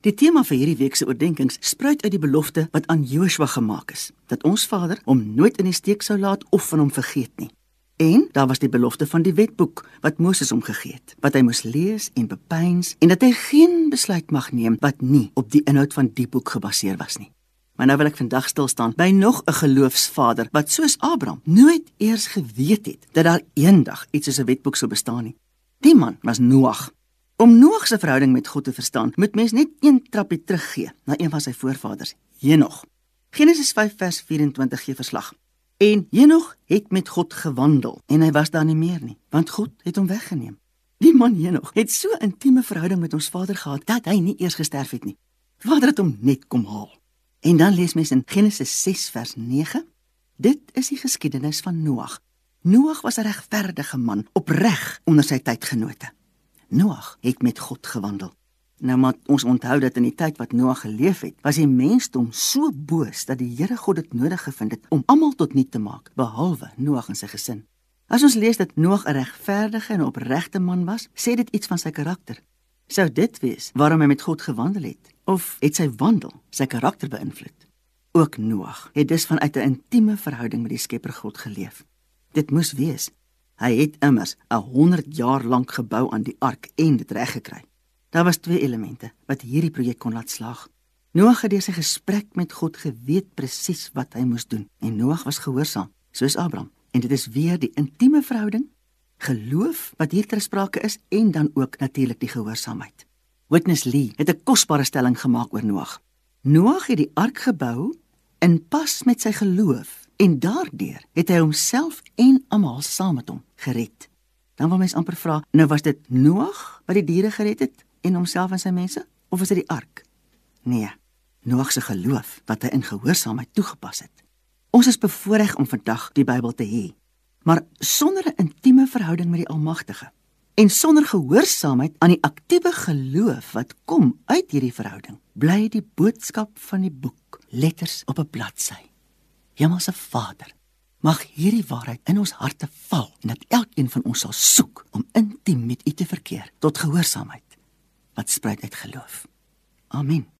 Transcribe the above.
Die tema vir hierdie week se oordeenkings spruit uit die belofte wat aan Joshua gemaak is, dat ons Vader hom nooit in die steek sou laat of van hom vergeet nie. En daar was die belofte van die wetboek wat Moses hom gegee het, wat hy moes lees en bepeins en dat hy geen besluit mag neem wat nie op die inhoud van die boek gebaseer was nie. Maar nou wil ek vandag stil staan by nog 'n geloofsvader wat soos Abraham nooit eers geweet het dat daar eendag iets soos 'n wetboek sou bestaan nie. Die man was Noag. Om Noag se verhouding met God te verstaan, moet mens net een trappie teruggee na een van sy voorvaders, Henog. Genesis 5 vers 24 gee verslag. En Henog het met God gewandel en hy was daar nie meer nie, want God het hom weggeneem. Die man Henog het so 'n intieme verhouding met ons Vader gehad dat hy nie eers gesterf het nie. Vader het hom net kom haal. En dan lees mens in Genesis 6 vers 9. Dit is die geskiedenis van Noag. Noag was 'n regverdige man, opreg onder sy tydgenote. Noag het met God gewandel. Nou maar ons onthou dat in die tyd wat Noag geleef het, was die mensdom so boos dat die Here God dit nodig gevind het om almal tot niet te maak, behalwe Noag en sy gesin. As ons lees dat Noag 'n regverdige en opregte man was, sê dit iets van sy karakter. Sou dit wees waarom hy met God gewandel het of het sy wandel sy karakter beïnvloed? Ook Noag het dus vanuit 'n intieme verhouding met die Skepper God geleef. Dit moes wees Hy het immers 'n 100 jaar lank gebou aan die ark en dit reg gekry. Daar was twee elemente wat hierdie projek kon laat slaag. Noag het deur sy gesprek met God geweet presies wat hy moes doen en Noag was gehoorsaam, soos Abraham. En dit is weer die intieme verhouding, geloof wat hier ter sprake is en dan ook natuurlik die gehoorsaamheid. Witness Lee het 'n kosbare stelling gemaak oor Noag. Noag het die ark gebou in pas met sy geloof en daardeur het hy homself en almal saam met hom gered. Dan wil mens amper vra, nou was dit Noag wat die diere gered het en homself en sy mense of was dit die ark? Nee, Noag se geloof wat hy in gehoorsaamheid toegepas het. Ons is bevoorreg om vandag die Bybel te hê, maar sonder 'n intieme verhouding met die Almagtige en sonder gehoorsaamheid aan die aktiewe geloof wat kom uit hierdie verhouding, bly die boodskap van die boek letters op 'n bladsy. Hemelse Vader, mag hierdie waarheid in ons harte val en dat elkeen van ons sal soek om intiem met U te verkeer tot gehoorsaamheid wat spruit uit geloof. Amen.